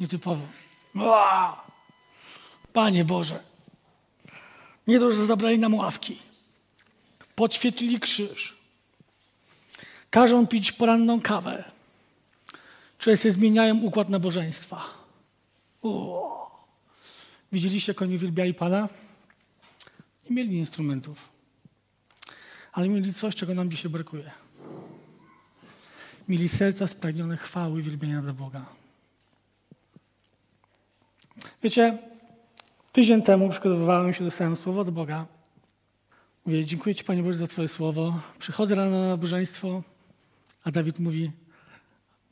Nietypowo. Panie Boże. Nie dość, że zabrali nam ławki. Podświetlili krzyż. Każą pić poranną kawę. Czy się zmieniają układ nabożeństwa. Widzieliście, jak oni uwielbiali Pana? Nie mieli instrumentów. Ale mieli coś, czego nam dzisiaj brakuje. Mieli serca spragnione chwały i wielbienia dla Boga. Wiecie, tydzień temu przygotowywałem się, dostałem słowo od Boga. Mówię, dziękuję Ci Panie Boże za Twoje słowo. Przychodzę rano na nabożeństwo, a Dawid mówi,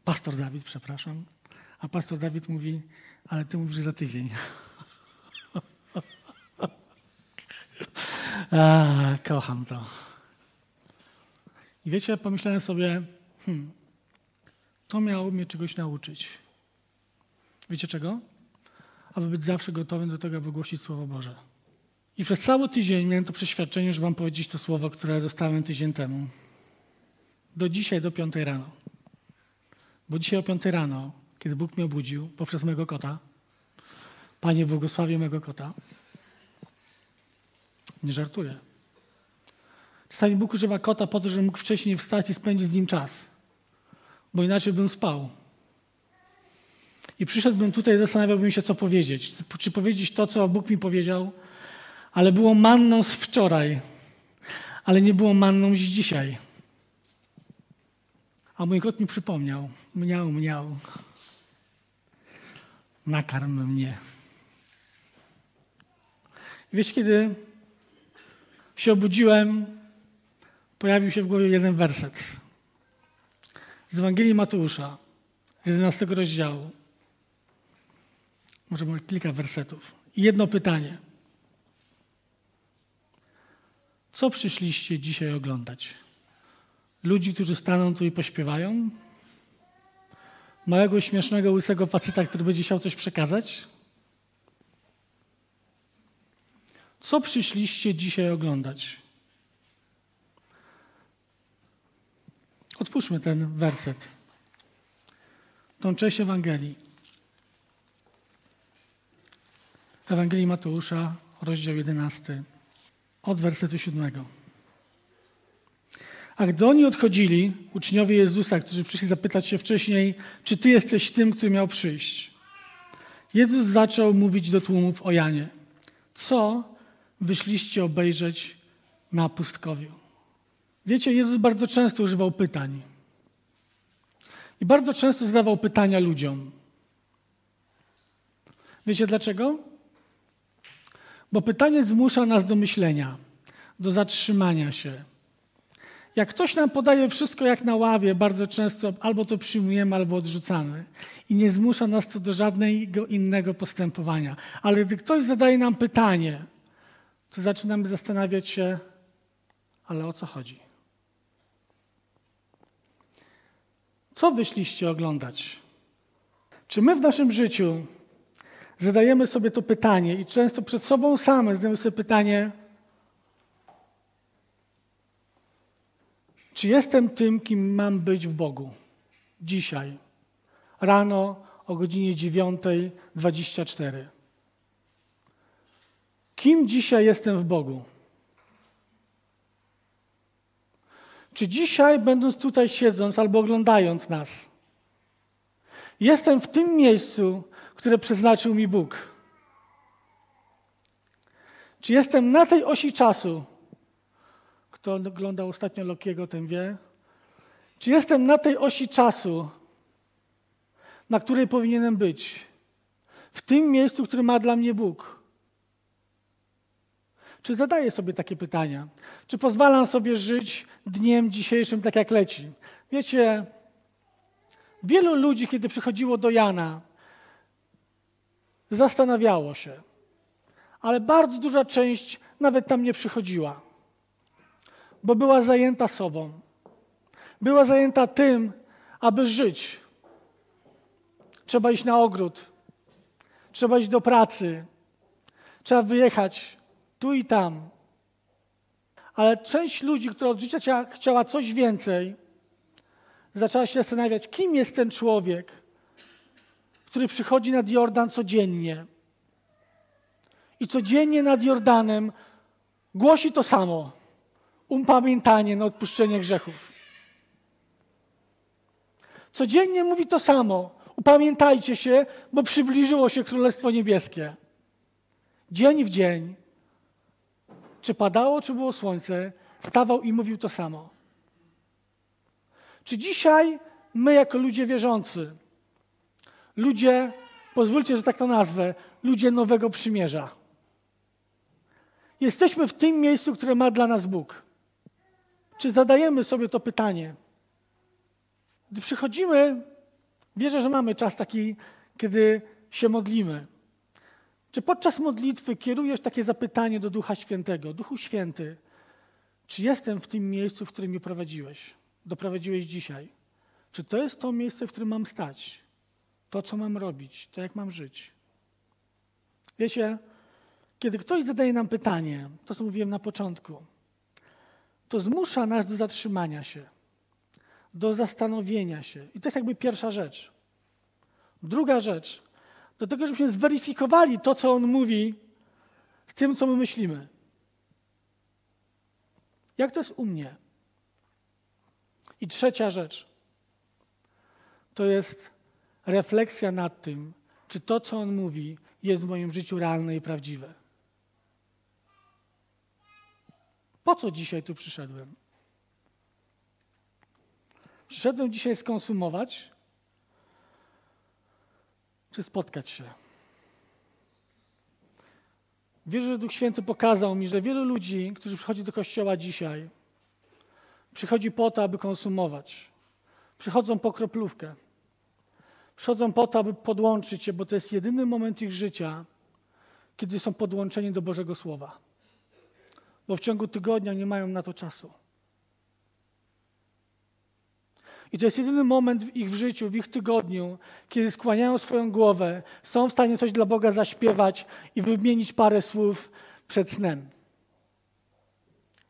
pastor Dawid, przepraszam, a pastor Dawid mówi, ale Ty mówisz za tydzień. a, kocham to. I wiecie, pomyślałem sobie, hmm, to miało mnie czegoś nauczyć. Wiecie czego? Aby być zawsze gotowym do tego, aby głosić Słowo Boże. I przez cały tydzień miałem to przeświadczenie, że wam powiedzieć to słowo, które dostałem tydzień temu. Do dzisiaj, do piątej rano. Bo dzisiaj o piątej rano, kiedy Bóg mnie obudził poprzez mego kota, Panie błogosławię mego kota. Nie żartuję. Czasami Bóg używa kota po to, żeby mógł wcześniej wstać i spędzić z nim czas. Bo inaczej bym spał. I przyszedłbym tutaj zastanawiałbym się, co powiedzieć. Czy powiedzieć to, co Bóg mi powiedział, ale było manną z wczoraj, ale nie było manną z dzisiaj. A mój kot mi przypomniał. Mniał, mniał. Nakarm mnie. I wiecie, kiedy się obudziłem, pojawił się w głowie jeden werset. Z Ewangelii Mateusza, z 11 rozdziału. Może kilka wersetów. Jedno pytanie. Co przyszliście dzisiaj oglądać? Ludzi, którzy staną tu i pośpiewają? Małego, śmiesznego, łysego faceta, który będzie chciał coś przekazać? Co przyszliście dzisiaj oglądać? Otwórzmy ten werset. Tą część Ewangelii. Ewangelii Mateusza, rozdział 11, od wersetu 7. A gdy oni odchodzili, uczniowie Jezusa, którzy przyszli zapytać się wcześniej, czy Ty jesteś tym, który miał przyjść, Jezus zaczął mówić do tłumów o Janie. Co wyszliście obejrzeć na pustkowiu? Wiecie, Jezus bardzo często używał pytań. I bardzo często zadawał pytania ludziom. Wiecie dlaczego? Bo pytanie zmusza nas do myślenia, do zatrzymania się. Jak ktoś nam podaje wszystko jak na ławie, bardzo często albo to przyjmujemy, albo odrzucamy. I nie zmusza nas to do żadnego innego postępowania. Ale gdy ktoś zadaje nam pytanie, to zaczynamy zastanawiać się, ale o co chodzi? Co wyszliście oglądać? Czy my w naszym życiu zadajemy sobie to pytanie i często przed sobą same zadajemy sobie pytanie, czy jestem tym, kim mam być w Bogu dzisiaj, rano o godzinie 9.24? Kim dzisiaj jestem w Bogu? Czy dzisiaj, będąc tutaj siedząc albo oglądając nas, jestem w tym miejscu, które przeznaczył mi Bóg? Czy jestem na tej osi czasu? Kto oglądał ostatnio Lokiego, ten wie. Czy jestem na tej osi czasu, na której powinienem być? W tym miejscu, które ma dla mnie Bóg? Czy zadaję sobie takie pytania? Czy pozwalam sobie żyć dniem dzisiejszym tak, jak leci? Wiecie, wielu ludzi, kiedy przychodziło do Jana, zastanawiało się, ale bardzo duża część nawet tam nie przychodziła, bo była zajęta sobą. Była zajęta tym, aby żyć. Trzeba iść na ogród, trzeba iść do pracy, trzeba wyjechać tu i tam. Ale część ludzi, która od życia chciała coś więcej, zaczęła się zastanawiać, kim jest ten człowiek, który przychodzi nad Jordan codziennie. I codziennie nad Jordanem głosi to samo: upamiętanie na odpuszczenie grzechów. Codziennie mówi to samo: upamiętajcie się, bo przybliżyło się Królestwo Niebieskie. Dzień w dzień, czy padało, czy było słońce, stawał i mówił to samo. Czy dzisiaj my, jako ludzie wierzący, ludzie, pozwólcie, że tak to nazwę, ludzie nowego przymierza, jesteśmy w tym miejscu, które ma dla nas Bóg? Czy zadajemy sobie to pytanie? Gdy przychodzimy, wierzę, że mamy czas taki, kiedy się modlimy. Czy podczas modlitwy kierujesz takie zapytanie do Ducha Świętego? Duchu Święty, czy jestem w tym miejscu, w którym mnie prowadziłeś? Doprowadziłeś dzisiaj? Czy to jest to miejsce, w którym mam stać? To, co mam robić? To, jak mam żyć? Wiecie, kiedy ktoś zadaje nam pytanie, to co mówiłem na początku, to zmusza nas do zatrzymania się, do zastanowienia się. I to jest jakby pierwsza rzecz. Druga rzecz, do tego, żebyśmy zweryfikowali to, co on mówi, z tym, co my myślimy. Jak to jest u mnie? I trzecia rzecz to jest refleksja nad tym, czy to, co on mówi, jest w moim życiu realne i prawdziwe. Po co dzisiaj tu przyszedłem? Przyszedłem dzisiaj skonsumować, czy spotkać się? Wierzę, że Duch Święty pokazał mi, że wielu ludzi, którzy przychodzi do kościoła dzisiaj, przychodzi po to, aby konsumować. Przychodzą po kroplówkę. Przychodzą po to, aby podłączyć się, bo to jest jedyny moment ich życia, kiedy są podłączeni do Bożego Słowa. Bo w ciągu tygodnia nie mają na to czasu. I to jest jedyny moment w ich życiu, w ich tygodniu, kiedy skłaniają swoją głowę, są w stanie coś dla Boga zaśpiewać i wymienić parę słów przed snem.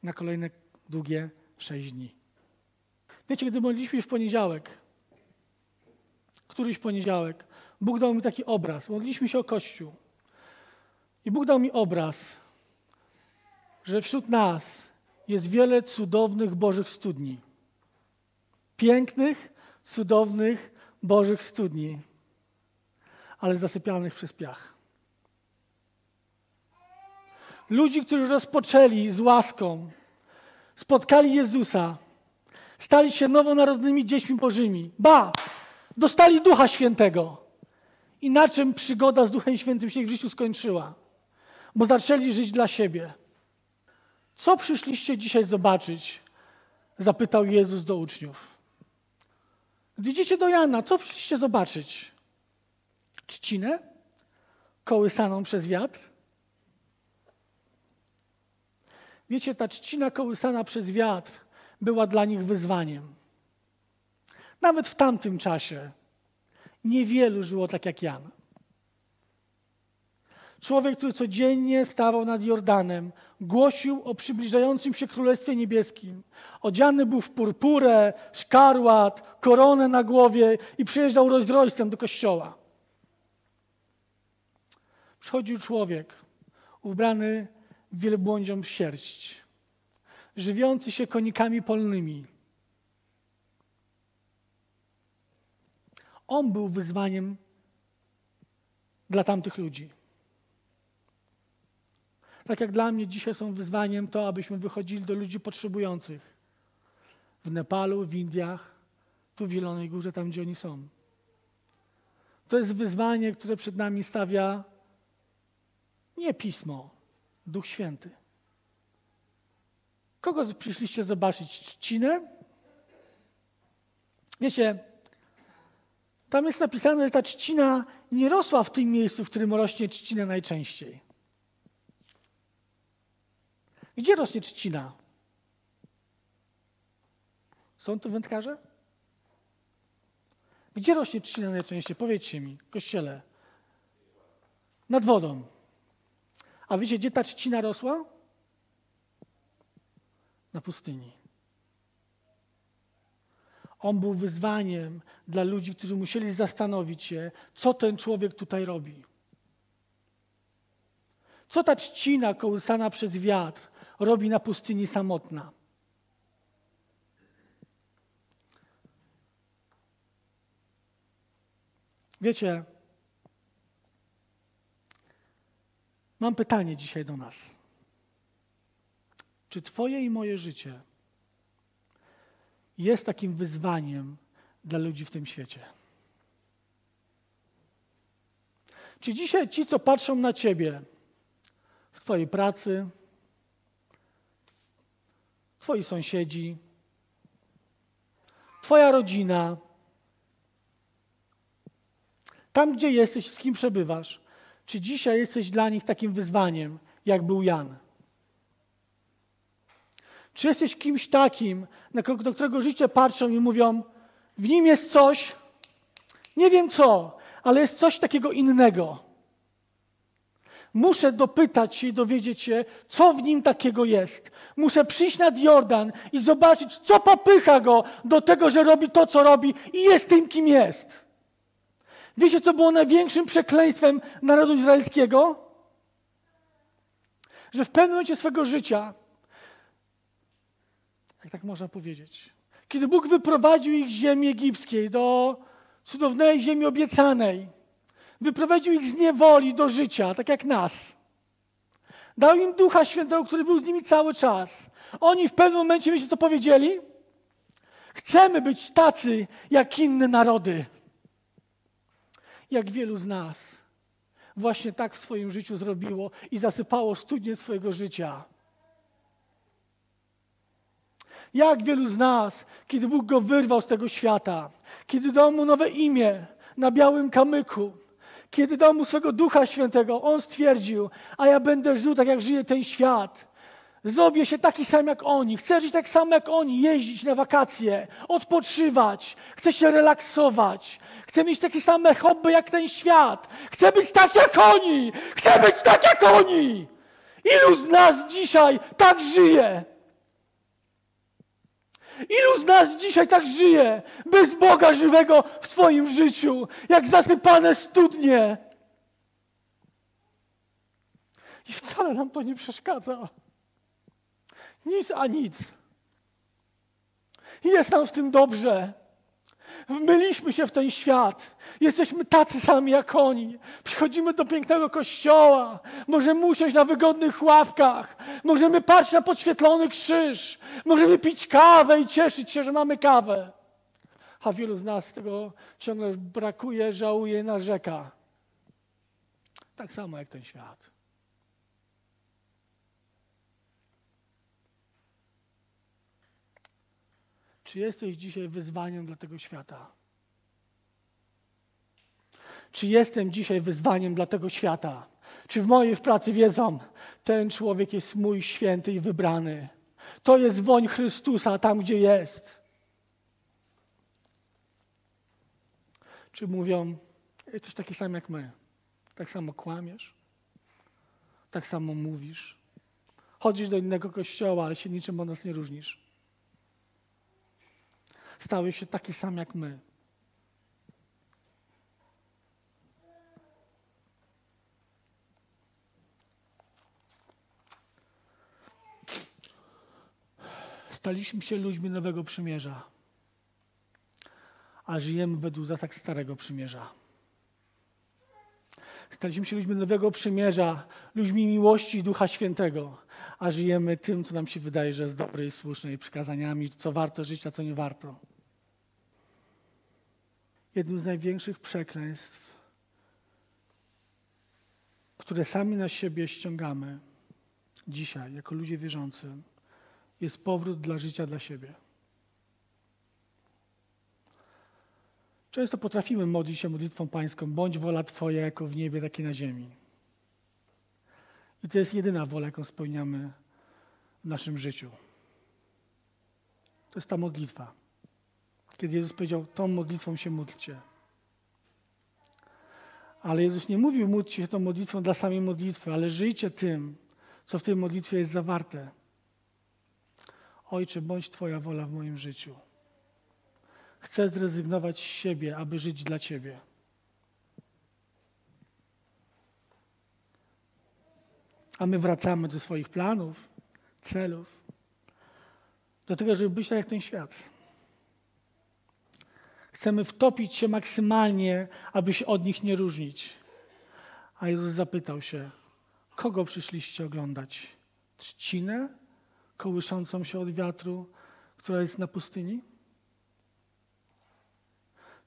Na kolejne długie sześć dni. Wiecie, gdy modliliśmy w poniedziałek, któryś poniedziałek, Bóg dał mi taki obraz. Modliliśmy się o Kościół. I Bóg dał mi obraz, że wśród nas jest wiele cudownych Bożych studni pięknych, cudownych, Bożych studni, ale zasypianych przez piach. Ludzi, którzy rozpoczęli z łaską, spotkali Jezusa, stali się nowonarodnymi dziećmi Bożymi. Ba! Dostali Ducha Świętego. I na czym przygoda z Duchem Świętym się w życiu skończyła? Bo zaczęli żyć dla siebie. Co przyszliście dzisiaj zobaczyć? Zapytał Jezus do uczniów. Gdy idziecie do Jana, co przyszliście zobaczyć? Trzcinę? Kołysaną przez wiatr? Wiecie, ta trzcina kołysana przez wiatr była dla nich wyzwaniem. Nawet w tamtym czasie niewielu żyło tak jak Jan. Człowiek, który codziennie stawał nad Jordanem, głosił o przybliżającym się Królestwie Niebieskim. Odziany był w purpurę, szkarłat, koronę na głowie i przyjeżdżał rozdrojstwem do kościoła. Przychodził człowiek ubrany w sierść, żywiący się konikami polnymi. On był wyzwaniem dla tamtych ludzi. Tak jak dla mnie dzisiaj są wyzwaniem to, abyśmy wychodzili do ludzi potrzebujących. W Nepalu, w Indiach, tu w Zielonej Górze, tam gdzie oni są. To jest wyzwanie, które przed nami stawia nie pismo, Duch Święty. Kogo przyszliście zobaczyć? Trzcinę? Wiecie, tam jest napisane, że ta trzcina nie rosła w tym miejscu, w którym rośnie trzcina najczęściej. Gdzie rośnie trzcina? Są tu wędkarze? Gdzie rośnie trzcina najczęściej? Powiedzcie mi, kościele. Nad wodą. A wiecie, gdzie ta trzcina rosła? Na pustyni. On był wyzwaniem dla ludzi, którzy musieli zastanowić się, co ten człowiek tutaj robi. Co ta trzcina kołysana przez wiatr robi na pustyni samotna? Wiecie, mam pytanie dzisiaj do nas. Czy Twoje i moje życie jest takim wyzwaniem dla ludzi w tym świecie? Czy dzisiaj ci, co patrzą na Ciebie w Twojej pracy, Twoi sąsiedzi, Twoja rodzina, tam, gdzie jesteś, z kim przebywasz, czy dzisiaj jesteś dla nich takim wyzwaniem, jak był Jan? Czy jesteś kimś takim, do którego życie patrzą i mówią, w nim jest coś, nie wiem co, ale jest coś takiego innego. Muszę dopytać się i dowiedzieć się, co w nim takiego jest. Muszę przyjść nad Jordan i zobaczyć, co popycha go do tego, że robi to, co robi i jest tym, kim jest. Wiecie, co było największym przekleństwem narodu izraelskiego? Że w pewnym momencie swego życia, jak tak można powiedzieć, kiedy Bóg wyprowadził ich z ziemi egipskiej do cudownej ziemi obiecanej, wyprowadził ich z niewoli do życia, tak jak nas. Dał im Ducha Świętego, który był z nimi cały czas. Oni w pewnym momencie, wiecie co powiedzieli? Chcemy być tacy jak inne narody jak wielu z nas właśnie tak w swoim życiu zrobiło i zasypało studnie swojego życia. Jak wielu z nas, kiedy Bóg go wyrwał z tego świata, kiedy dał mu nowe imię na białym kamyku, kiedy dał mu swego Ducha Świętego, on stwierdził, a ja będę żył tak, jak żyje ten świat. Zrobię się taki sam jak oni. Chcę żyć tak samo jak oni, jeździć na wakacje, odpoczywać, chcę się relaksować, Chcę mieć takie same hobby jak ten świat. Chcę być tak jak oni. Chcę być tak jak oni. Ilu z nas dzisiaj tak żyje? Ilu z nas dzisiaj tak żyje, bez Boga żywego w swoim życiu, jak zasypane studnie? I wcale nam to nie przeszkadza. Nic a nic. I jest nam z tym dobrze. Wmyliśmy się w ten świat. Jesteśmy tacy sami jak oni. Przychodzimy do pięknego kościoła. Możemy usiąść na wygodnych ławkach. Możemy patrzeć na podświetlony krzyż. Możemy pić kawę i cieszyć się, że mamy kawę. A wielu z nas tego ciągle brakuje, żałuje, narzeka. Tak samo jak ten świat. Czy jesteś dzisiaj wyzwaniem dla tego świata? Czy jestem dzisiaj wyzwaniem dla tego świata? Czy w mojej pracy wiedzą, ten człowiek jest mój święty i wybrany? To jest woń Chrystusa tam, gdzie jest. Czy mówią, jesteś taki sam jak my? Tak samo kłamiesz? Tak samo mówisz? Chodzisz do innego kościoła, ale się niczym od nas nie różnisz. Stałeś się taki sam jak my. Staliśmy się ludźmi nowego przymierza, a żyjemy według zasad starego przymierza. Staliśmy się ludźmi nowego przymierza, ludźmi miłości i Ducha Świętego, a żyjemy tym, co nam się wydaje, że jest dobre i słuszne, i przykazaniami, co warto żyć, a co nie warto. Jednym z największych przekleństw, które sami na siebie ściągamy dzisiaj, jako ludzie wierzący, jest powrót dla życia dla siebie. Często potrafimy modlić się modlitwą pańską, bądź wola Twoja jako w niebie, tak i na ziemi. I to jest jedyna wola, jaką spełniamy w naszym życiu. To jest ta modlitwa. Kiedy Jezus powiedział, tą modlitwą się módlcie. Ale Jezus nie mówił, módlcie się tą modlitwą dla samej modlitwy, ale żyjcie tym, co w tej modlitwie jest zawarte. Ojcze, bądź Twoja wola w moim życiu. chce zrezygnować z siebie, aby żyć dla Ciebie. A my wracamy do swoich planów, celów, do tego, żeby być tak jak ten świat. Chcemy wtopić się maksymalnie, aby się od nich nie różnić. A Jezus zapytał się, kogo przyszliście oglądać? Trzcinę kołyszącą się od wiatru, która jest na pustyni?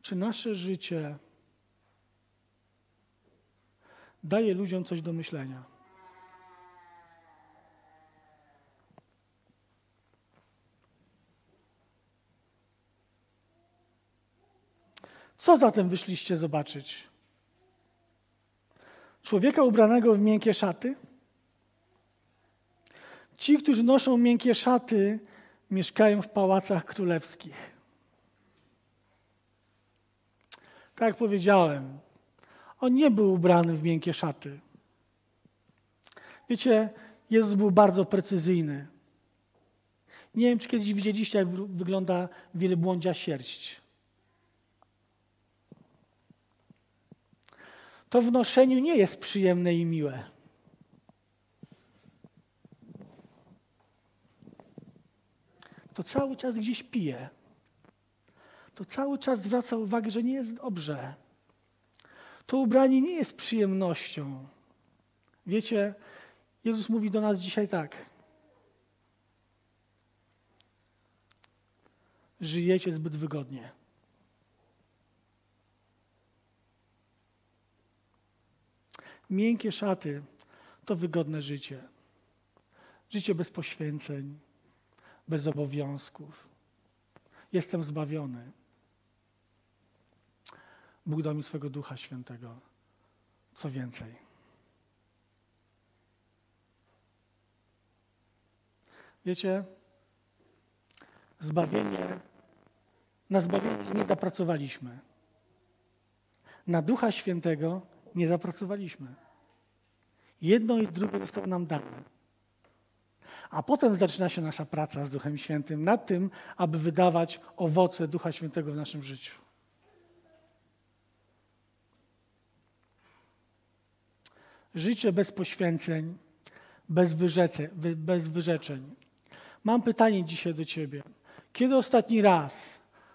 Czy nasze życie daje ludziom coś do myślenia? Co zatem wyszliście zobaczyć? Człowieka ubranego w miękkie szaty? Ci, którzy noszą miękkie szaty, mieszkają w pałacach królewskich. Tak jak powiedziałem, on nie był ubrany w miękkie szaty. Wiecie, Jezus był bardzo precyzyjny. Nie wiem, czy kiedyś widzieliście, jak wygląda wielbłądzia sierść. To w noszeniu nie jest przyjemne i miłe. To cały czas gdzieś pije to cały czas zwraca uwagę, że nie jest dobrze. To ubranie nie jest przyjemnością. Wiecie, Jezus mówi do nas dzisiaj tak. Żyjecie zbyt wygodnie. Miękkie szaty to wygodne życie. Życie bez poświęceń, bez obowiązków. Jestem zbawiony. Bóg dał mi swego Ducha Świętego. Co więcej. Wiecie, zbawienie, na zbawienie nie zapracowaliśmy. Na Ducha Świętego nie zapracowaliśmy. Jedno i drugie zostało nam dane. A potem zaczyna się nasza praca z Duchem Świętym nad tym, aby wydawać owoce Ducha Świętego w naszym życiu. Życie bez poświęceń, bez, wyrzece, bez wyrzeczeń. Mam pytanie dzisiaj do Ciebie. Kiedy ostatni raz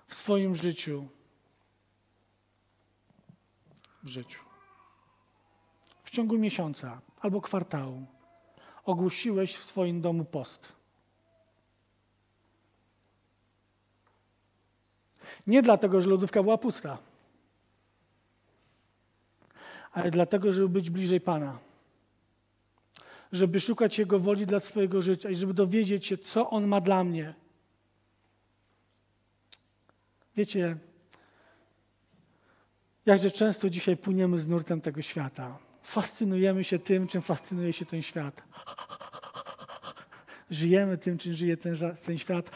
w swoim życiu, w życiu, w ciągu miesiąca albo kwartału, ogłosiłeś w swoim domu post? Nie dlatego, że lodówka była pusta ale dlatego, żeby być bliżej Pana. Żeby szukać Jego woli dla swojego życia i żeby dowiedzieć się, co On ma dla mnie. Wiecie, jakże często dzisiaj płyniemy z nurtem tego świata. Fascynujemy się tym, czym fascynuje się ten świat. Żyjemy tym, czym żyje ten, ten świat.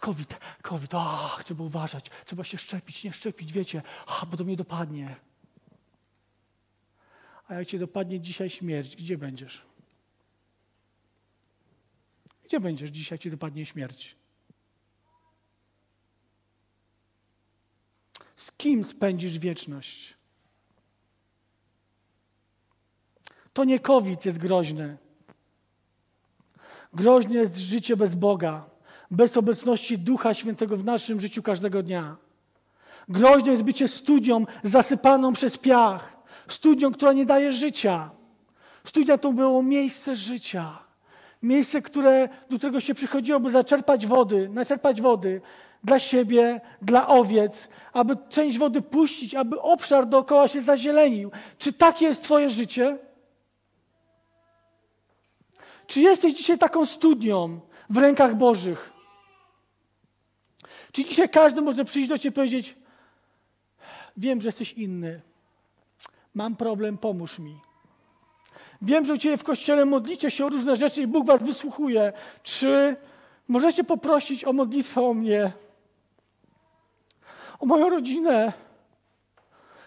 COVID, COVID, ach, trzeba uważać, trzeba się szczepić, nie szczepić, wiecie, ach, bo to mnie dopadnie. A jak cię dopadnie dzisiaj śmierć, gdzie będziesz? Gdzie będziesz dzisiaj, jak cię dopadnie śmierć? Z kim spędzisz wieczność? To nie COVID jest groźny. Groźne jest życie bez Boga, bez obecności Ducha Świętego w naszym życiu każdego dnia. Groźne jest bycie studią zasypaną przez piach studią, która nie daje życia. Studia to było miejsce życia. Miejsce, które, do którego się przychodziło, by zaczerpać wody, naczerpać wody dla siebie, dla owiec, aby część wody puścić, aby obszar dookoła się zazielenił. Czy takie jest Twoje życie? Czy jesteś dzisiaj taką studią w rękach Bożych? Czy dzisiaj każdy może przyjść do Ciebie i powiedzieć: Wiem, że jesteś inny. Mam problem, pomóż mi. Wiem, że u Ciebie w kościele modlicie się o różne rzeczy i Bóg Was wysłuchuje. Czy możecie poprosić o modlitwę o mnie? O moją rodzinę?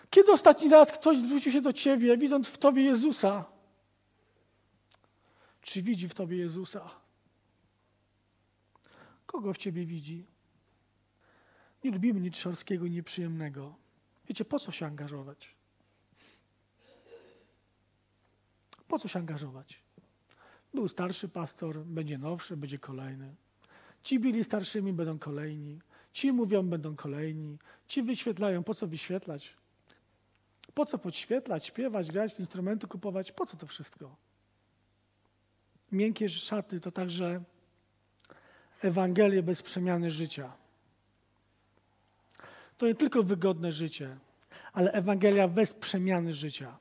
Kiedy ostatni raz ktoś zwrócił się do Ciebie, widząc w Tobie Jezusa? Czy widzi w Tobie Jezusa? Kogo w Ciebie widzi? Nie lubimy nic szorstkiego i nieprzyjemnego. Wiecie, po co się angażować? Po co się angażować? Był starszy pastor, będzie nowszy, będzie kolejny. Ci byli starszymi, będą kolejni. Ci mówią, będą kolejni. Ci wyświetlają. Po co wyświetlać? Po co podświetlać, śpiewać, grać, instrumenty kupować? Po co to wszystko? Miękkie szaty to także Ewangelię bez przemiany życia. To nie tylko wygodne życie, ale Ewangelia bez przemiany życia.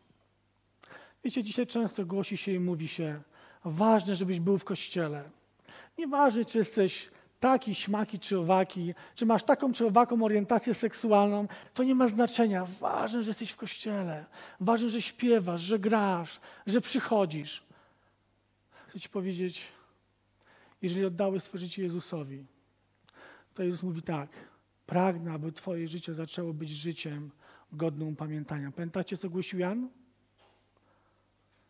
Wiecie, dzisiaj często głosi się i mówi się, ważne, żebyś był w kościele. Nieważne, czy jesteś taki, śmaki czy owaki, czy masz taką czy owaką orientację seksualną, to nie ma znaczenia. Ważne, że jesteś w kościele. Ważne, że śpiewasz, że grasz, że przychodzisz. Chcę ci powiedzieć, jeżeli oddałeś swoje życie Jezusowi, to Jezus mówi tak, pragnę, aby twoje życie zaczęło być życiem godnym upamiętania. Pamiętacie, co głosił Jan?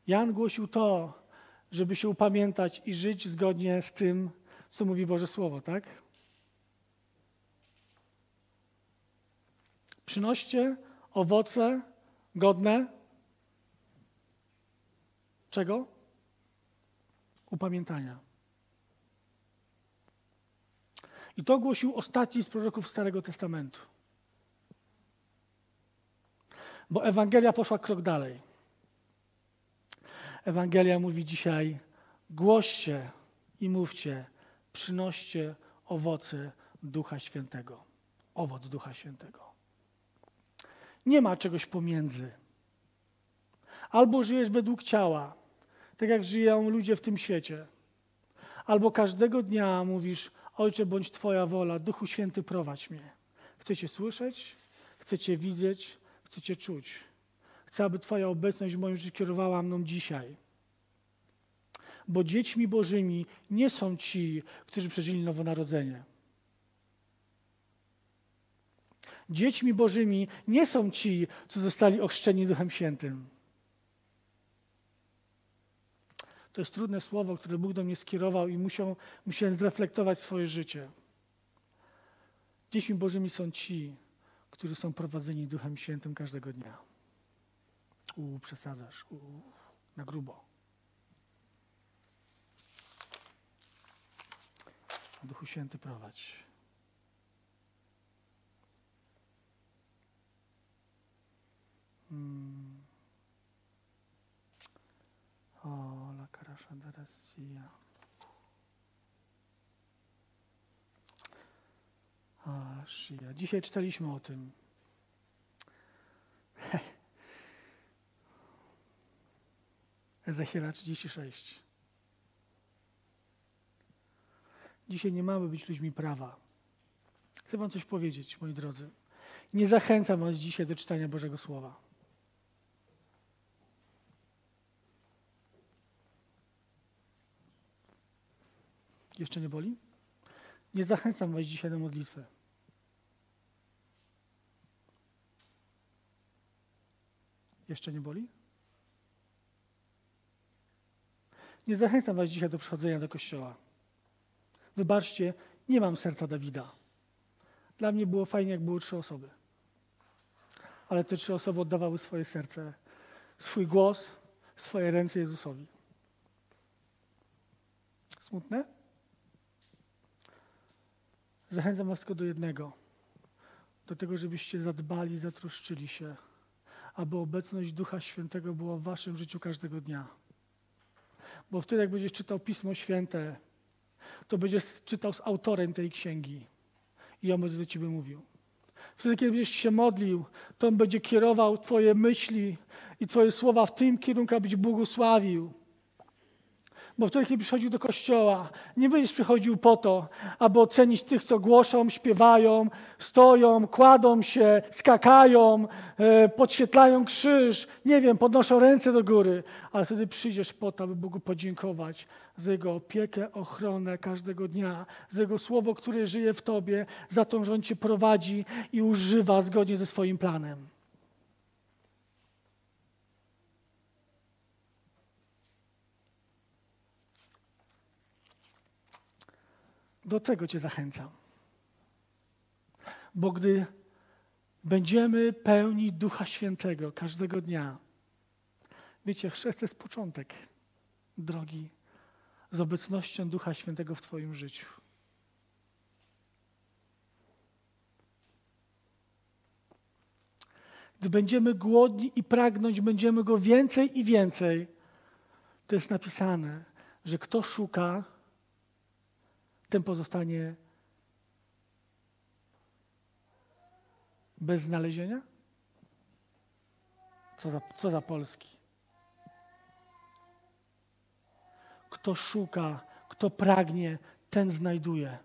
Jan głosił to, żeby się upamiętać i żyć zgodnie z tym, co mówi Boże Słowo, tak? Przynoście owoce godne czego? Upamiętania. I to głosił ostatni z proroków Starego Testamentu. Bo Ewangelia poszła krok dalej. Ewangelia mówi dzisiaj: głoście i mówcie, przynoście owoce Ducha Świętego. Owoc Ducha Świętego. Nie ma czegoś pomiędzy. Albo żyjesz według ciała, tak jak żyją ludzie w tym świecie, albo każdego dnia mówisz: Ojcze, bądź Twoja wola, Duchu Święty, prowadź mnie. Chcecie słyszeć, chcecie widzieć, chcecie czuć. Chcę, aby Twoja obecność w moim życiu kierowała mną dzisiaj. Bo dziećmi Bożymi nie są ci, którzy przeżyli nowonarodzenie. Dziećmi Bożymi nie są ci, co zostali ochrzczeni Duchem Świętym. To jest trudne słowo, które Bóg do mnie skierował i musiał, musiałem zreflektować swoje życie. Dziećmi Bożymi są ci, którzy są prowadzeni Duchem Świętym każdego dnia. U, przesadzasz, u, na grubo. Duchu Święty prowadź. Hmm. O, la carasza darasia. A, Shia. Dzisiaj czytaliśmy o tym. Ezechiela 36. Dzisiaj nie mamy być ludźmi prawa. Chcę Wam coś powiedzieć, moi drodzy. Nie zachęcam Was dzisiaj do czytania Bożego Słowa. Jeszcze nie boli? Nie zachęcam Was dzisiaj do modlitwy. Jeszcze nie boli? Nie zachęcam Was dzisiaj do przychodzenia do kościoła. Wybaczcie, nie mam serca Dawida. Dla mnie było fajnie, jak było trzy osoby. Ale te trzy osoby oddawały swoje serce, swój głos, swoje ręce Jezusowi. Smutne? Zachęcam Was tylko do jednego. Do tego, żebyście zadbali, zatroszczyli się, aby obecność Ducha Świętego była w Waszym życiu każdego dnia. Bo wtedy, jak będziesz czytał Pismo Święte, to będziesz czytał z autorem tej księgi i on będzie do ciebie mówił. Wtedy, kiedy będziesz się modlił, to on będzie kierował twoje myśli i twoje słowa w tym kierunku, abyś błogosławił. Bo wtedy, kiedy przychodził do kościoła, nie będziesz przychodził po to, aby ocenić tych, co głoszą, śpiewają, stoją, kładą się, skakają, e, podświetlają krzyż, nie wiem, podnoszą ręce do góry, ale wtedy przyjdziesz po to, aby Bogu podziękować za Jego opiekę, ochronę każdego dnia, za Jego słowo, które żyje w Tobie, za to, że On Cię prowadzi i używa zgodnie ze swoim planem. Do tego Cię zachęcam. Bo gdy będziemy pełni Ducha Świętego każdego dnia, wiecie, chrzest jest początek drogi z obecnością Ducha Świętego w Twoim życiu. Gdy będziemy głodni i pragnąć będziemy Go więcej i więcej, to jest napisane, że kto szuka, ten pozostanie bez znalezienia? Co za, co za Polski? Kto szuka, kto pragnie, ten znajduje.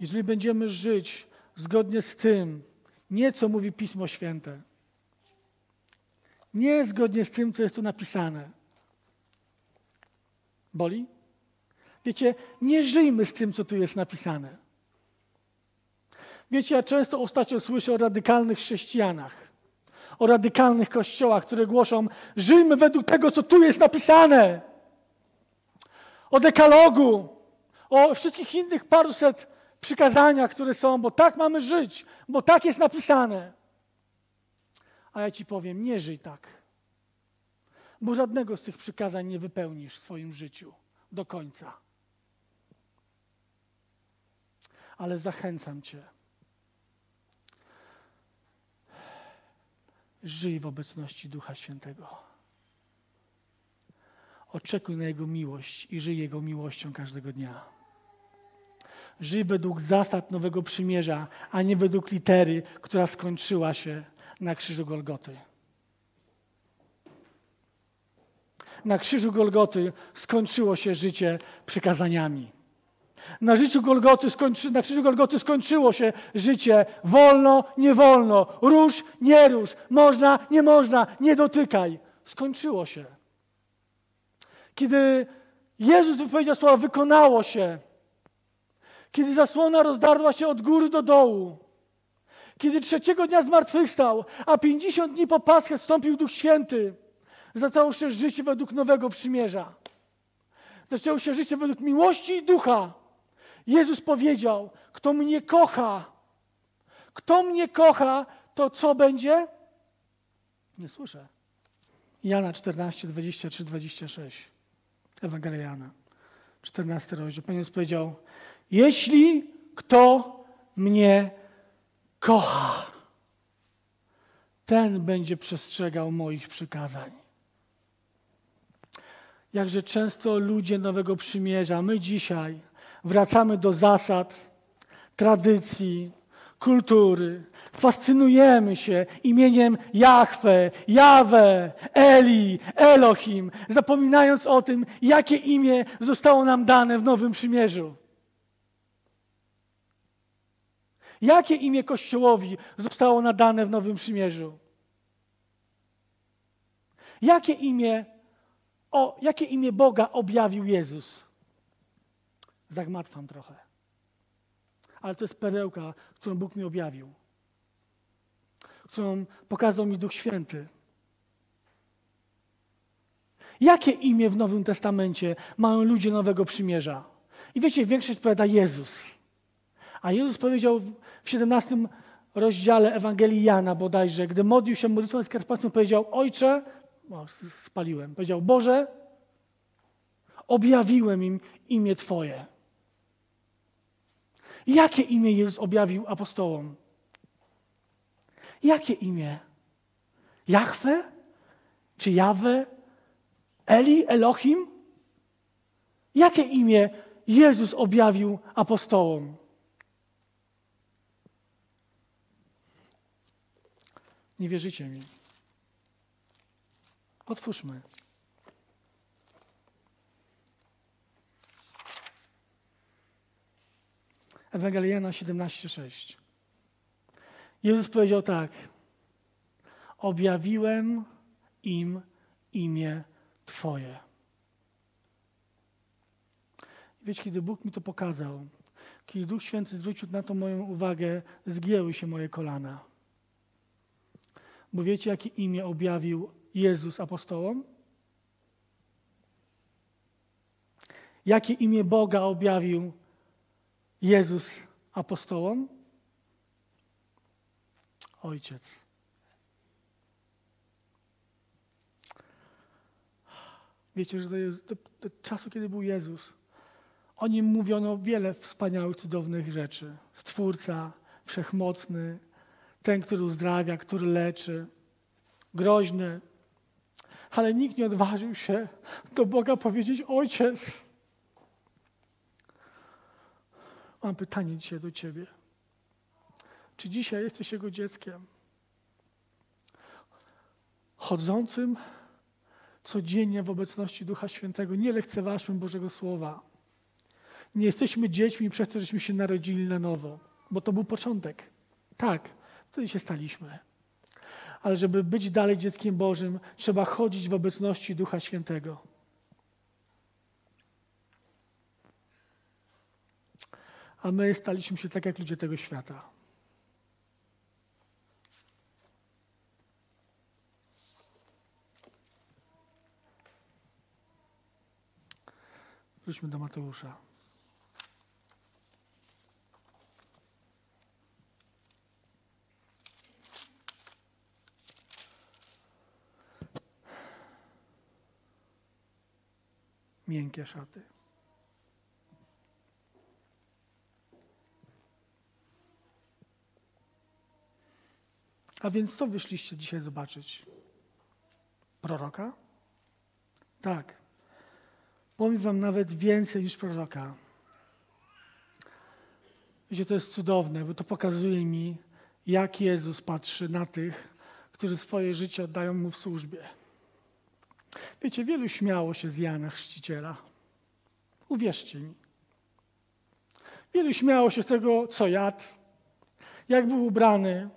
Jeżeli będziemy żyć zgodnie z tym, nie co mówi Pismo Święte, nie zgodnie z tym, co jest tu napisane. Boli? Wiecie, nie żyjmy z tym, co tu jest napisane. Wiecie, ja często ostatnio słyszę o radykalnych chrześcijanach, o radykalnych kościołach, które głoszą: żyjmy według tego, co tu jest napisane. O dekalogu, o wszystkich innych paruset przykazaniach, które są, bo tak mamy żyć, bo tak jest napisane. A ja ci powiem, nie żyj tak. Bo żadnego z tych przykazań nie wypełnisz w swoim życiu do końca. Ale zachęcam cię. Żyj w obecności Ducha Świętego. Oczekuj na Jego miłość i żyj Jego miłością każdego dnia. Żyj według zasad Nowego Przymierza, a nie według litery, która skończyła się na krzyżu Golgoty. Na krzyżu Golgoty skończyło się życie przykazaniami. Na, Golgoty skończy, na krzyżu Golgoty skończyło się życie wolno, nie wolno, rusz, nie rusz, można, nie można, nie dotykaj. Skończyło się. Kiedy Jezus wypowiedział słowa, wykonało się. Kiedy zasłona rozdarła się od góry do dołu. Kiedy trzeciego dnia zmartwychwstał, a pięćdziesiąt dni po Paschę wstąpił Duch Święty, zaczęło się życie według nowego przymierza. Zaczęło się życie według miłości i ducha. Jezus powiedział: Kto mnie kocha, kto mnie kocha, to co będzie? Nie słyszę. Jana 14, 23, 26. Ewangelia Jana. 14 rozdział. Pan Jezus powiedział: Jeśli kto mnie kocha, ten będzie przestrzegał moich przykazań. Jakże często ludzie Nowego Przymierza, my dzisiaj wracamy do zasad, tradycji, kultury. Fascynujemy się imieniem Jahwe, Jawe, Eli, Elohim, zapominając o tym, jakie imię zostało nam dane w Nowym Przymierzu. Jakie imię Kościołowi zostało nadane w Nowym Przymierzu? Jakie imię, o, jakie imię Boga objawił Jezus? Zagmatwam trochę. Ale to jest perełka, którą Bóg mi objawił. Którą pokazał mi Duch Święty. Jakie imię w Nowym Testamencie mają ludzie Nowego Przymierza? I wiecie, większość powiada Jezus. A Jezus powiedział w 17 rozdziale Ewangelii Jana bodajże, gdy modlił się modlitwą skarpacką, powiedział, Ojcze, o, spaliłem, powiedział, Boże, objawiłem im imię Twoje. Jakie imię Jezus objawił apostołom? Jakie imię? Jachwę? Czy Jawę? Eli? Elohim? Jakie imię Jezus objawił apostołom? Nie wierzycie mi. Otwórzmy. Ewangelia 17:6. Jezus powiedział tak: Objawiłem im imię Twoje. Wiecie, kiedy Bóg mi to pokazał, kiedy Duch Święty zwrócił na to moją uwagę, zgięły się moje kolana. Bo wiecie, jakie imię objawił Jezus apostołom? Jakie imię Boga objawił Jezus apostołom? Ojciec. Wiecie, że do, do, do czasu, kiedy był Jezus, o nim mówiono wiele wspaniałych, cudownych rzeczy. Stwórca, wszechmocny, ten, który uzdrawia, który leczy, groźny. Ale nikt nie odważył się do Boga powiedzieć: Ojciec. Mam pytanie dzisiaj do Ciebie. Czy dzisiaj jesteś Jego dzieckiem? Chodzącym codziennie w obecności Ducha Świętego, nie lekceważmy Bożego Słowa. Nie jesteśmy dziećmi przez to, żeśmy się narodzili na nowo, bo to był początek. Tak, wtedy się staliśmy. Ale żeby być dalej dzieckiem Bożym, trzeba chodzić w obecności Ducha Świętego. A my staliśmy się tak jak ludzie tego świata. Wróćmy do Mateusza. Miękkie szaty. A więc co wyszliście dzisiaj zobaczyć? Proroka? Tak. Powiem wam nawet więcej niż proroka. Wiecie, to jest cudowne, bo to pokazuje mi, jak Jezus patrzy na tych, którzy swoje życie oddają Mu w służbie. Wiecie, wielu śmiało się z Jana Chrzciciela. Uwierzcie mi. Wielu śmiało się z tego, co jadł, jak był ubrany,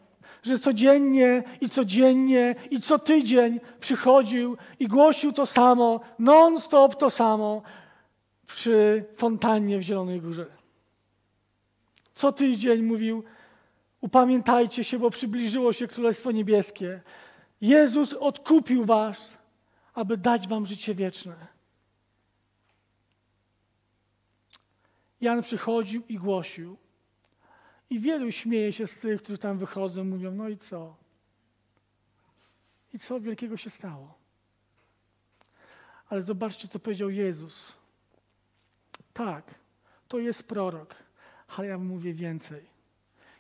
że codziennie i codziennie i co tydzień przychodził i głosił to samo, non-stop to samo przy fontannie w Zielonej Górze. Co tydzień mówił, upamiętajcie się, bo przybliżyło się Królestwo Niebieskie. Jezus odkupił was, aby dać wam życie wieczne. Jan przychodził i głosił. I wielu śmieje się z tych, którzy tam wychodzą, mówią, no i co? I co wielkiego się stało? Ale zobaczcie, co powiedział Jezus. Tak, to jest prorok, ale ja mówię więcej.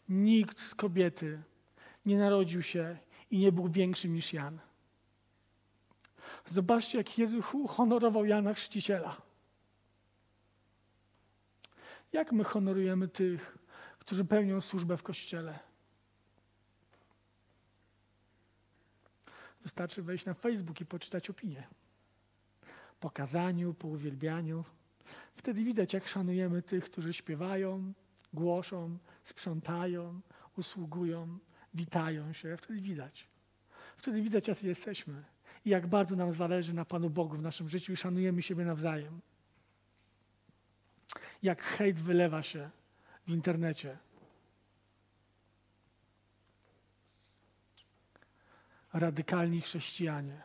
Nikt z kobiety nie narodził się i nie był większym niż Jan. Zobaczcie, jak Jezus uhonorował Jana Chrzciciela. Jak my honorujemy tych, którzy pełnią służbę w Kościele? Wystarczy wejść na Facebook i poczytać opinię. Po kazaniu, po uwielbianiu. Wtedy widać, jak szanujemy tych, którzy śpiewają, głoszą, sprzątają, usługują, witają się. Wtedy widać. Wtedy widać, jacy jesteśmy i jak bardzo nam zależy na Panu Bogu w naszym życiu i szanujemy siebie nawzajem. Jak hejt wylewa się w internecie. Radykalni chrześcijanie.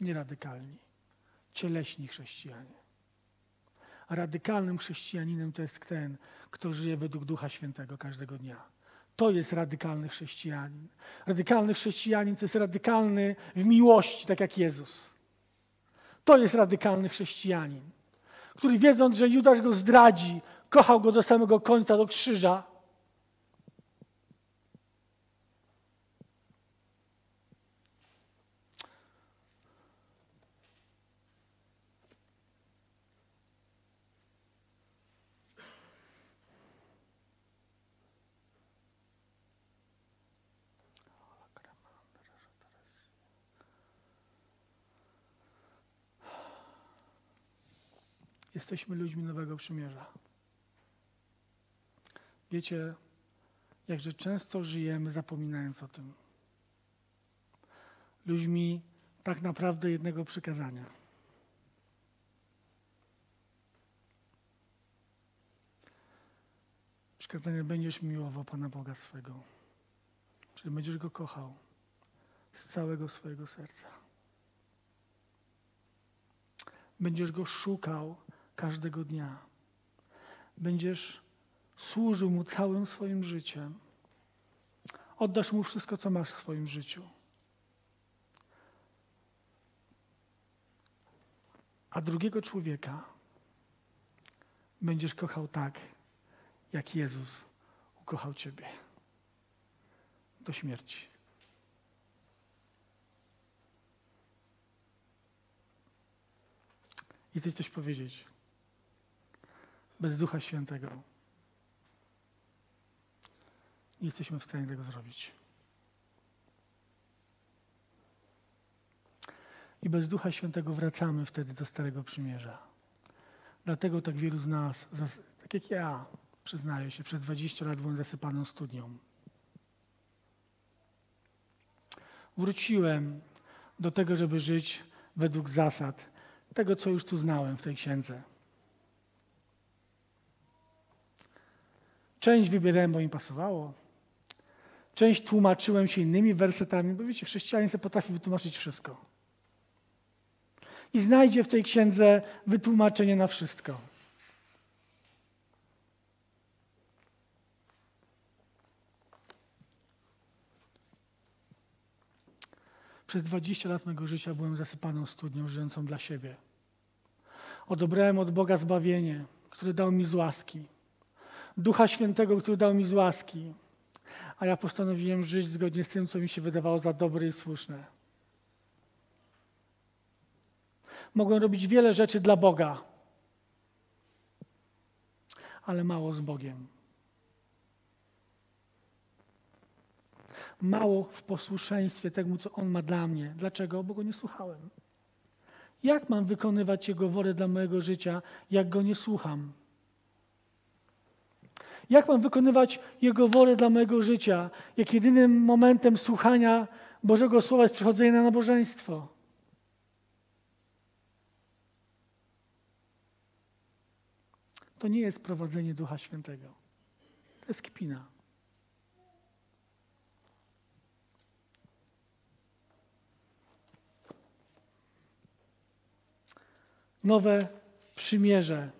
Nie radykalni, cieleśni chrześcijanie. Radykalnym chrześcijaninem to jest ten, kto żyje według Ducha Świętego każdego dnia. To jest radykalny chrześcijanin. Radykalny chrześcijanin to jest radykalny w miłości, tak jak Jezus. To jest radykalny chrześcijanin, który wiedząc, że Judasz go zdradzi, kochał go do samego końca, do krzyża. Jesteśmy ludźmi nowego przymierza. Wiecie, jakże często żyjemy zapominając o tym. Ludźmi tak naprawdę jednego przykazania. Przykazanie będziesz miłował Pana Boga swego. Czyli będziesz Go kochał z całego swojego serca. Będziesz go szukał każdego dnia. Będziesz służył mu całym swoim życiem. Oddasz mu wszystko, co masz w swoim życiu. A drugiego człowieka będziesz kochał tak, jak Jezus ukochał Ciebie. Do śmierci. I Ty coś powiedzieć. Bez Ducha Świętego nie jesteśmy w stanie tego zrobić. I bez Ducha Świętego wracamy wtedy do Starego Przymierza. Dlatego tak wielu z nas, tak jak ja, przyznaję się, przez 20 lat byłem zasypaną studnią. Wróciłem do tego, żeby żyć według zasad tego, co już tu znałem w tej księdze. Część wybierałem, bo mi pasowało. Część tłumaczyłem się innymi wersetami, bo wiecie, chrześcijanin sobie potrafi wytłumaczyć wszystko. I znajdzie w tej księdze wytłumaczenie na wszystko. Przez 20 lat mego życia byłem zasypaną studnią, żyjącą dla siebie. Odebrałem od Boga zbawienie, które dał mi z łaski. Ducha Świętego, który dał mi z łaski. A ja postanowiłem żyć zgodnie z tym, co mi się wydawało za dobre i słuszne. Mogłem robić wiele rzeczy dla Boga, ale mało z Bogiem. Mało w posłuszeństwie temu, co On ma dla mnie. Dlaczego? Bo Go nie słuchałem. Jak mam wykonywać Jego wolę dla mojego życia, jak Go nie słucham? Jak mam wykonywać Jego wolę dla mojego życia, jak jedynym momentem słuchania Bożego Słowa jest przychodzenie na nabożeństwo? To nie jest prowadzenie Ducha Świętego. To jest kpina. Nowe przymierze.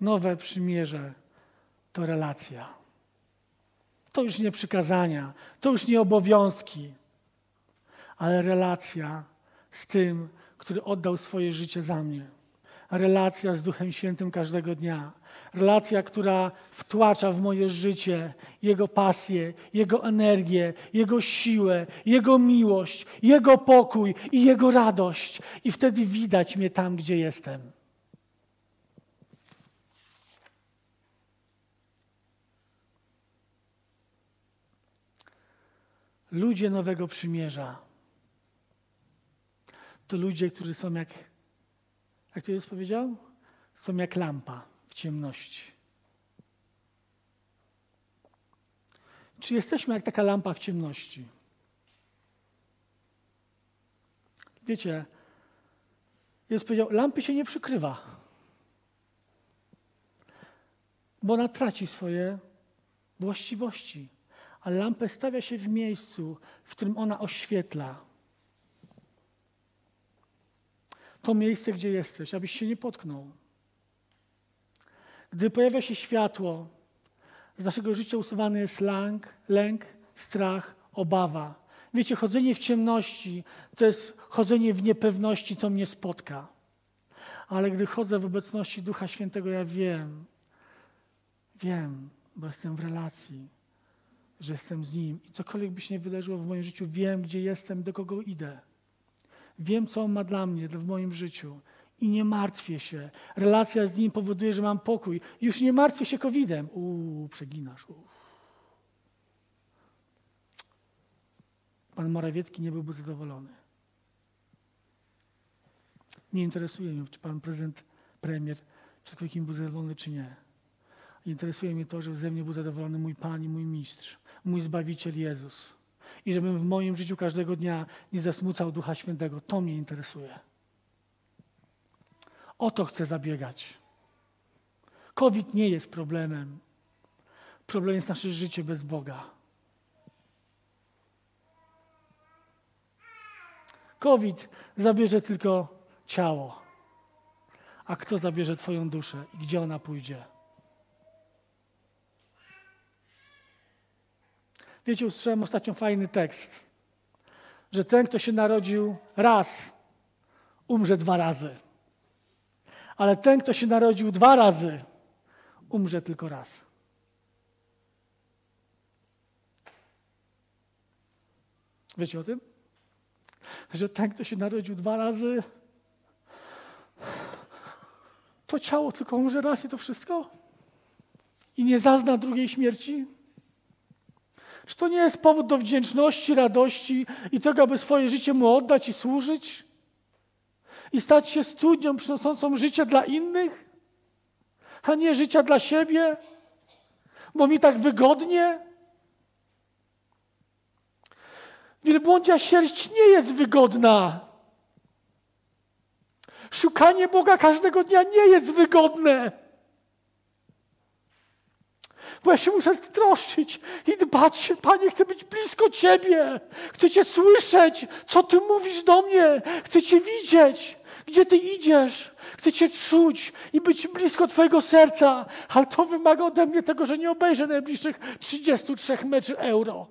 Nowe przymierze to relacja. To już nie przykazania, to już nie obowiązki, ale relacja z tym, który oddał swoje życie za mnie. Relacja z Duchem Świętym każdego dnia. Relacja, która wtłacza w moje życie Jego pasję, Jego energię, Jego siłę, Jego miłość, Jego pokój i Jego radość. I wtedy widać mnie tam, gdzie jestem. Ludzie Nowego Przymierza to ludzie, którzy są jak, jak to jest powiedział? Są jak lampa w ciemności. Czy jesteśmy jak taka lampa w ciemności? Wiecie, jest powiedział, lampy się nie przykrywa, bo ona traci swoje właściwości a lampę stawia się w miejscu, w którym ona oświetla. To miejsce, gdzie jesteś, abyś się nie potknął. Gdy pojawia się światło, z naszego życia usuwany jest lęk, lęk, strach, obawa. Wiecie, chodzenie w ciemności to jest chodzenie w niepewności, co mnie spotka. Ale gdy chodzę w obecności Ducha Świętego, ja wiem, wiem, bo jestem w relacji że jestem z Nim i cokolwiek by się nie wydarzyło w moim życiu, wiem, gdzie jestem, do kogo idę. Wiem, co On ma dla mnie, w moim życiu i nie martwię się. Relacja z Nim powoduje, że mam pokój. Już nie martwię się COVID-em. Uuu, przeginasz. Pan Morawiecki nie byłby zadowolony. Nie interesuje mnie, czy pan prezydent, premier, czy ktoś był zadowolony, czy nie. Interesuje mnie to, żeby ze mnie był zadowolony mój Pan i mój Mistrz, mój Zbawiciel Jezus. I żebym w moim życiu każdego dnia nie zasmucał Ducha Świętego. To mnie interesuje. O to chcę zabiegać. COVID nie jest problemem. Problem jest nasze życie bez Boga. COVID zabierze tylko ciało. A kto zabierze Twoją duszę i gdzie ona pójdzie? Wiecie, usłyszałem ostatnio fajny tekst, że ten, kto się narodził raz, umrze dwa razy. Ale ten, kto się narodził dwa razy, umrze tylko raz. Wiecie o tym? Że ten, kto się narodził dwa razy, to ciało tylko umrze raz i to wszystko? I nie zazna drugiej śmierci? Czy to nie jest powód do wdzięczności, radości i tego, aby swoje życie mu oddać i służyć? I stać się studnią przynoszącą życie dla innych, a nie życia dla siebie, bo mi tak wygodnie? Wielbłądzia sierść nie jest wygodna. Szukanie Boga każdego dnia nie jest wygodne. Bo ja się muszę troszczyć i dbać. Panie, chcę być blisko Ciebie. Chcę Cię słyszeć, co Ty mówisz do mnie. Chcę Cię widzieć, gdzie Ty idziesz. Chcę Cię czuć i być blisko Twojego serca. Ale to wymaga ode mnie tego, że nie obejrzę najbliższych 33 meczy euro.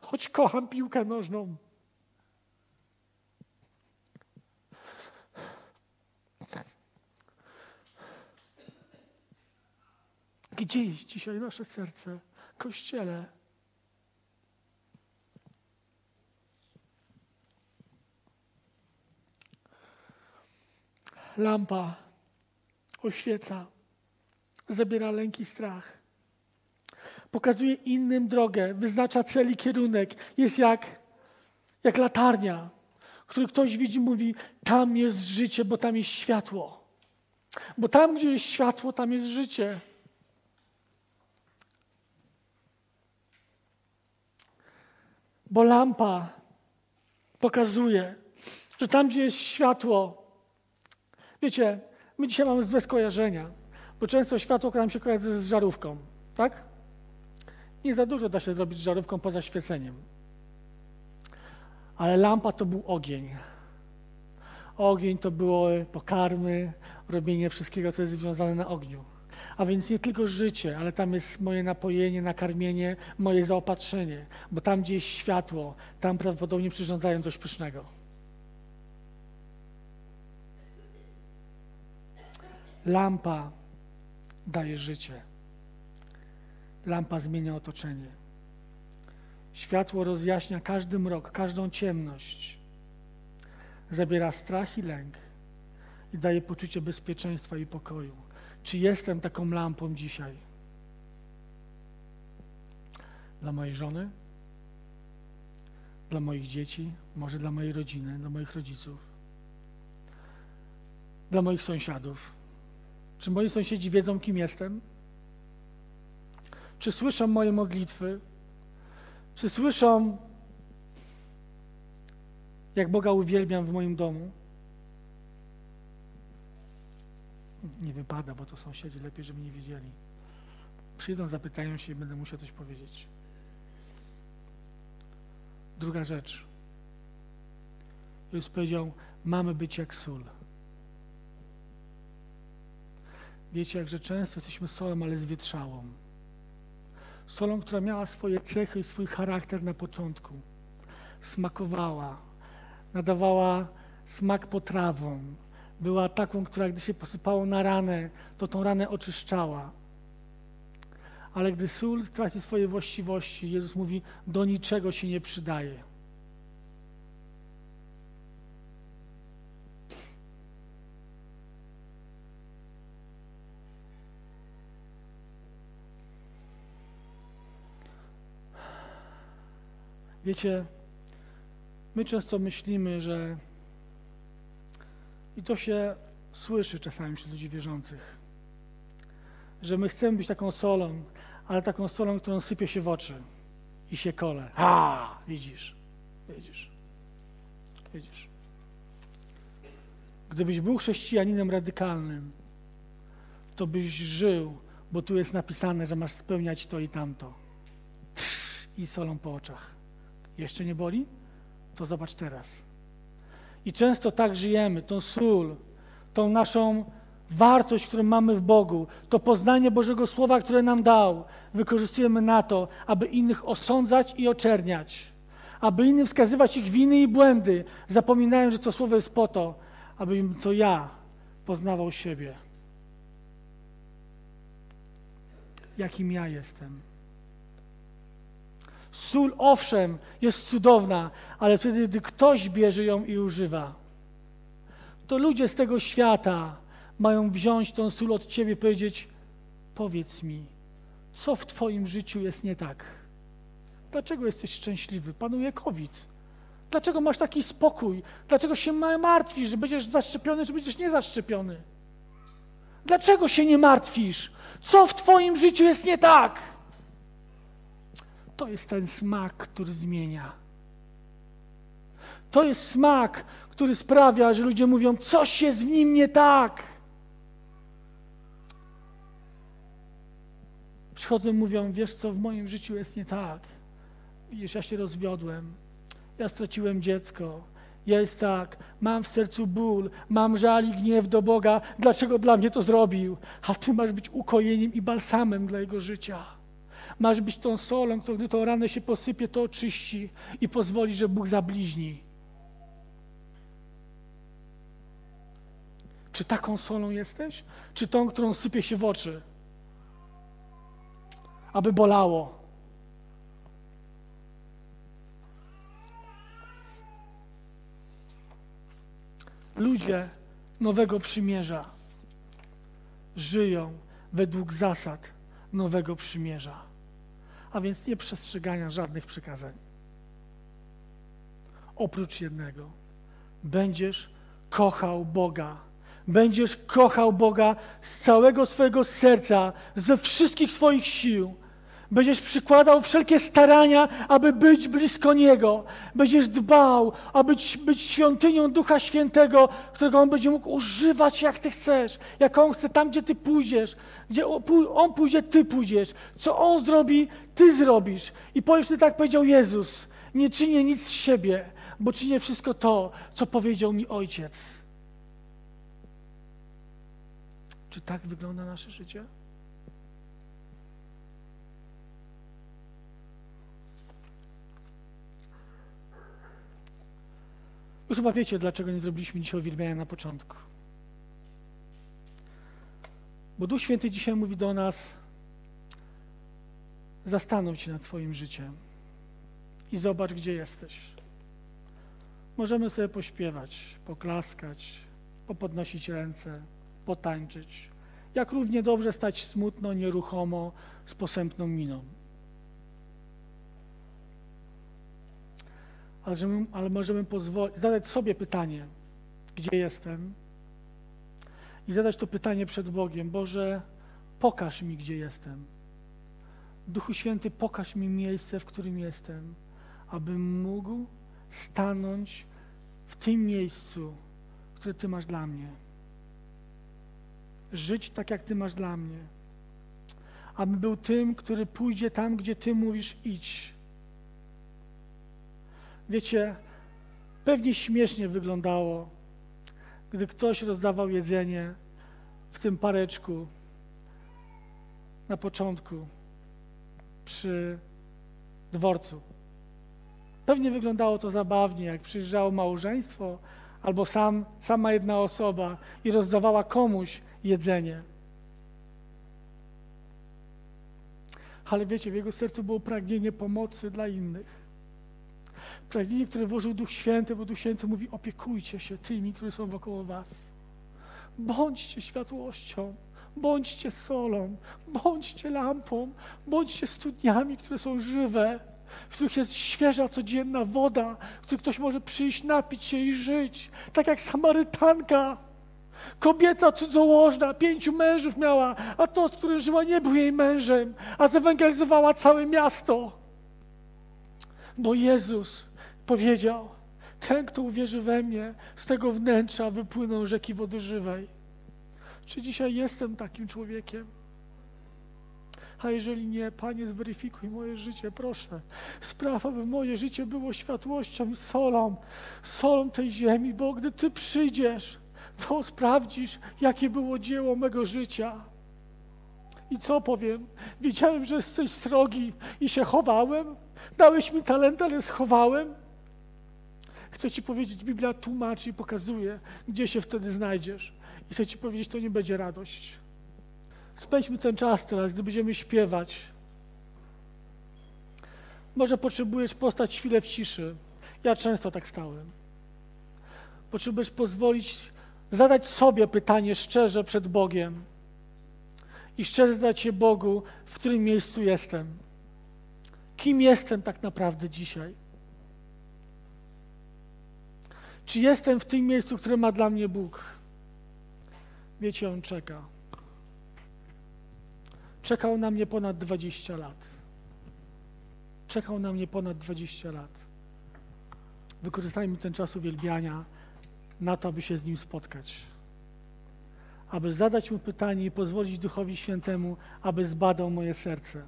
Choć kocham piłkę nożną. Gdzie jest dzisiaj nasze serce? Kościele. Lampa oświeca, zabiera lęki strach. Pokazuje innym drogę, wyznacza cel i kierunek. Jest jak, jak latarnia, który ktoś widzi, mówi: Tam jest życie, bo tam jest światło. Bo tam, gdzie jest światło, tam jest życie. Bo lampa pokazuje, że tam, gdzie jest światło, wiecie, my dzisiaj mamy złe skojarzenia, bo często światło nam się kojarzy z żarówką, tak? Nie za dużo da się zrobić z żarówką poza świeceniem. Ale lampa to był ogień. Ogień to było pokarmy, robienie wszystkiego, co jest związane na ogniu. A więc nie tylko życie, ale tam jest moje napojenie, nakarmienie, moje zaopatrzenie. Bo tam, gdzie jest światło, tam prawdopodobnie przyrządzają coś pysznego. Lampa daje życie. Lampa zmienia otoczenie. Światło rozjaśnia każdy mrok, każdą ciemność. Zabiera strach i lęk i daje poczucie bezpieczeństwa i pokoju. Czy jestem taką lampą dzisiaj? Dla mojej żony? Dla moich dzieci? Może dla mojej rodziny, dla moich rodziców? Dla moich sąsiadów? Czy moi sąsiedzi wiedzą, kim jestem? Czy słyszą moje modlitwy? Czy słyszą, jak Boga uwielbiam w moim domu? Nie wypada, bo to sąsiedzi lepiej, żeby nie wiedzieli. Przyjdą, zapytają się i będę musiał coś powiedzieć. Druga rzecz. Jezus powiedział, mamy być jak sól. Wiecie, jakże często jesteśmy solą, ale zwietrzałą. Solą, która miała swoje cechy i swój charakter na początku. Smakowała, nadawała smak potrawom, była taką, która gdy się posypało na ranę, to tą ranę oczyszczała. Ale gdy sól traci swoje właściwości, Jezus mówi, do niczego się nie przydaje. Wiecie, my często myślimy, że i to się słyszy czasami wśród ludzi wierzących, że my chcemy być taką solą, ale taką solą, którą sypie się w oczy i się kole. A, widzisz, widzisz, widzisz. Gdybyś był chrześcijaninem radykalnym, to byś żył, bo tu jest napisane, że masz spełniać to i tamto. I solą po oczach. Jeszcze nie boli? To zobacz teraz. I często tak żyjemy, tą sól, tą naszą wartość, którą mamy w Bogu, to poznanie Bożego Słowa, które nam dał, wykorzystujemy na to, aby innych osądzać i oczerniać, aby innym wskazywać ich winy i błędy, zapominając, że to Słowo jest po to, abym to ja poznawał siebie. Jakim ja jestem. Sól, owszem, jest cudowna, ale wtedy, gdy ktoś bierze ją i używa, to ludzie z tego świata mają wziąć tą sól od ciebie i powiedzieć: Powiedz mi, co w Twoim życiu jest nie tak? Dlaczego jesteś szczęśliwy? Panuje COVID. Dlaczego masz taki spokój? Dlaczego się martwisz, że będziesz zaszczepiony, czy będziesz niezaszczepiony? Dlaczego się nie martwisz? Co w Twoim życiu jest nie tak? To jest ten smak, który zmienia. To jest smak, który sprawia, że ludzie mówią, coś jest w nim nie tak. Przychodzą mówią, wiesz co, w moim życiu jest nie tak. Widzisz, ja się rozwiodłem, ja straciłem dziecko, jest tak, mam w sercu ból, mam żal i gniew do Boga, dlaczego dla mnie to zrobił? A Ty masz być ukojeniem i balsamem dla Jego życia. Masz być tą solą, która gdy to ranę się posypie, to oczyści i pozwoli, że Bóg zabliźni. Czy taką solą jesteś? Czy tą, którą sypie się w oczy? Aby bolało. Ludzie Nowego Przymierza żyją według zasad Nowego Przymierza, a więc nie przestrzegania żadnych przykazań. Oprócz jednego, będziesz kochał Boga. Będziesz kochał Boga z całego swojego serca, ze wszystkich swoich sił Będziesz przykładał wszelkie starania, aby być blisko Niego. Będziesz dbał, aby być świątynią Ducha Świętego, którego On będzie mógł używać jak Ty chcesz. Jak On chce, tam gdzie Ty pójdziesz. Gdzie On pójdzie, Ty pójdziesz. Co On zrobi, Ty zrobisz. I powiesz, tak powiedział Jezus. Nie czynię nic z siebie, bo czynię wszystko to, co powiedział mi Ojciec. Czy tak wygląda nasze życie? Już chyba wiecie, dlaczego nie zrobiliśmy dzisiaj uwielbiania na początku. Bo Duch Święty dzisiaj mówi do nas, zastanów się nad swoim życiem i zobacz, gdzie jesteś. Możemy sobie pośpiewać, poklaskać, popodnosić ręce, potańczyć. Jak równie dobrze stać smutno, nieruchomo, z posępną miną. Ale, ale możemy pozwolić, zadać sobie pytanie, gdzie jestem i zadać to pytanie przed Bogiem. Boże, pokaż mi, gdzie jestem. Duchu Święty, pokaż mi miejsce, w którym jestem, abym mógł stanąć w tym miejscu, które Ty masz dla mnie. Żyć tak, jak Ty masz dla mnie. Abym był tym, który pójdzie tam, gdzie Ty mówisz idź Wiecie, pewnie śmiesznie wyglądało, gdy ktoś rozdawał jedzenie w tym pareczku na początku przy dworcu. Pewnie wyglądało to zabawnie, jak przyjeżdżało małżeństwo albo sam, sama jedna osoba i rozdawała komuś jedzenie. Ale wiecie, w jego sercu było pragnienie pomocy dla innych pragnienie, które włożył Duch Święty, bo Duch Święty mówi: opiekujcie się tymi, którzy są wokoło Was. Bądźcie światłością, bądźcie solą, bądźcie lampą, bądźcie studniami, które są żywe, w których jest świeża, codzienna woda, w których ktoś może przyjść, napić się i żyć. Tak jak Samarytanka. Kobieta cudzołożna, pięciu mężów miała, a to, z którym żyła, nie był jej mężem, a zewangelizowała całe miasto. Bo Jezus powiedział, ten, kto uwierzy we mnie, z tego wnętrza wypłyną rzeki wody żywej. Czy dzisiaj jestem takim człowiekiem? A jeżeli nie, Panie, zweryfikuj moje życie, proszę. Spraw, aby moje życie było światłością i solą, solą tej ziemi, bo gdy Ty przyjdziesz, to sprawdzisz, jakie było dzieło mego życia. I co powiem? Wiedziałem, że jesteś srogi i się chowałem. Dałeś mi talent, ale schowałem. Chcę Ci powiedzieć, Biblia tłumaczy i pokazuje, gdzie się wtedy znajdziesz. I chcę Ci powiedzieć, to nie będzie radość. Spędźmy ten czas teraz, gdy będziemy śpiewać. Może potrzebujesz postać chwilę w ciszy. Ja często tak stałem. Potrzebujesz pozwolić, zadać sobie pytanie szczerze przed Bogiem i szczerze zadać się Bogu, w którym miejscu jestem. Kim jestem tak naprawdę dzisiaj? Czy jestem w tym miejscu, które ma dla mnie Bóg? Wiecie, On czeka. Czekał na mnie ponad 20 lat. Czekał na mnie ponad 20 lat. Wykorzystajmy ten czas uwielbiania na to, aby się z Nim spotkać. Aby zadać Mu pytanie i pozwolić Duchowi Świętemu, aby zbadał moje serce.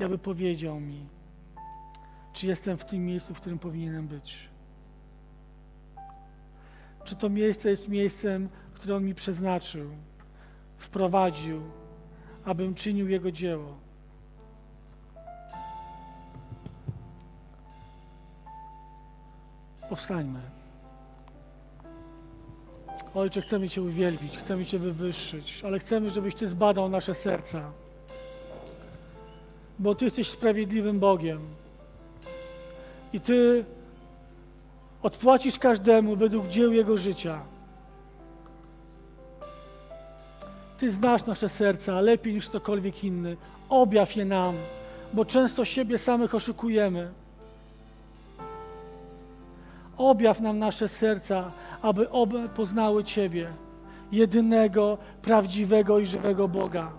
I aby powiedział mi, czy jestem w tym miejscu, w którym powinienem być. Czy to miejsce jest miejscem, które On mi przeznaczył, wprowadził, abym czynił Jego dzieło. Powstańmy. Ojcze, chcemy Cię uwielbić, chcemy Cię wywyższyć, ale chcemy, żebyś Ty zbadał nasze serca. Bo Ty jesteś sprawiedliwym Bogiem. I Ty odpłacisz każdemu według dzieł Jego życia. Ty znasz nasze serca lepiej niż ktokolwiek inny. Objaw je nam, bo często siebie samych oszukujemy. Objaw nam nasze serca, aby obe poznały Ciebie, jedynego, prawdziwego i żywego Boga.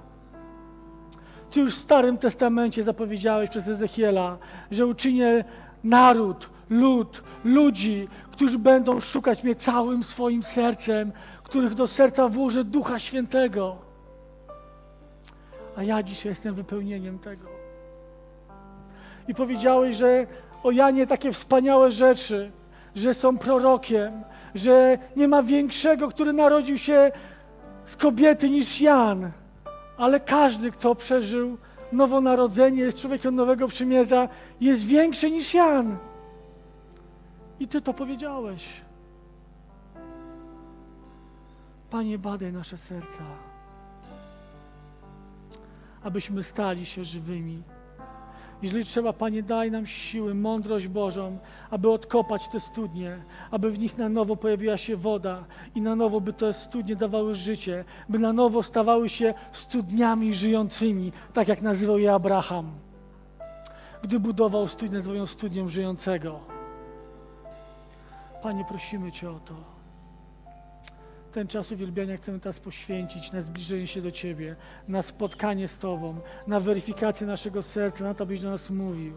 Ty już w Starym Testamencie zapowiedziałeś przez Ezechiela, że uczynię naród, lud, ludzi, którzy będą szukać mnie całym swoim sercem, których do serca włożę Ducha Świętego. A ja dzisiaj jestem wypełnieniem tego. I powiedziałeś, że o Janie takie wspaniałe rzeczy, że są prorokiem, że nie ma większego, który narodził się z kobiety niż Jan. Ale każdy, kto przeżył nowonarodzenie, jest człowiekiem nowego przymierza, jest większy niż Jan. I Ty to powiedziałeś. Panie, badaj nasze serca, abyśmy stali się żywymi. Jeżeli trzeba, Panie, daj nam siły, mądrość Bożą, aby odkopać te studnie, aby w nich na nowo pojawiła się woda i na nowo by te studnie dawały życie, by na nowo stawały się studniami żyjącymi, tak jak nazywał je Abraham, gdy budował studnię, swoją studnią żyjącego. Panie, prosimy Cię o to. Ten czas uwielbiania chcemy teraz poświęcić na zbliżenie się do Ciebie, na spotkanie z Tobą, na weryfikację naszego serca, na to, byś do nas mówił.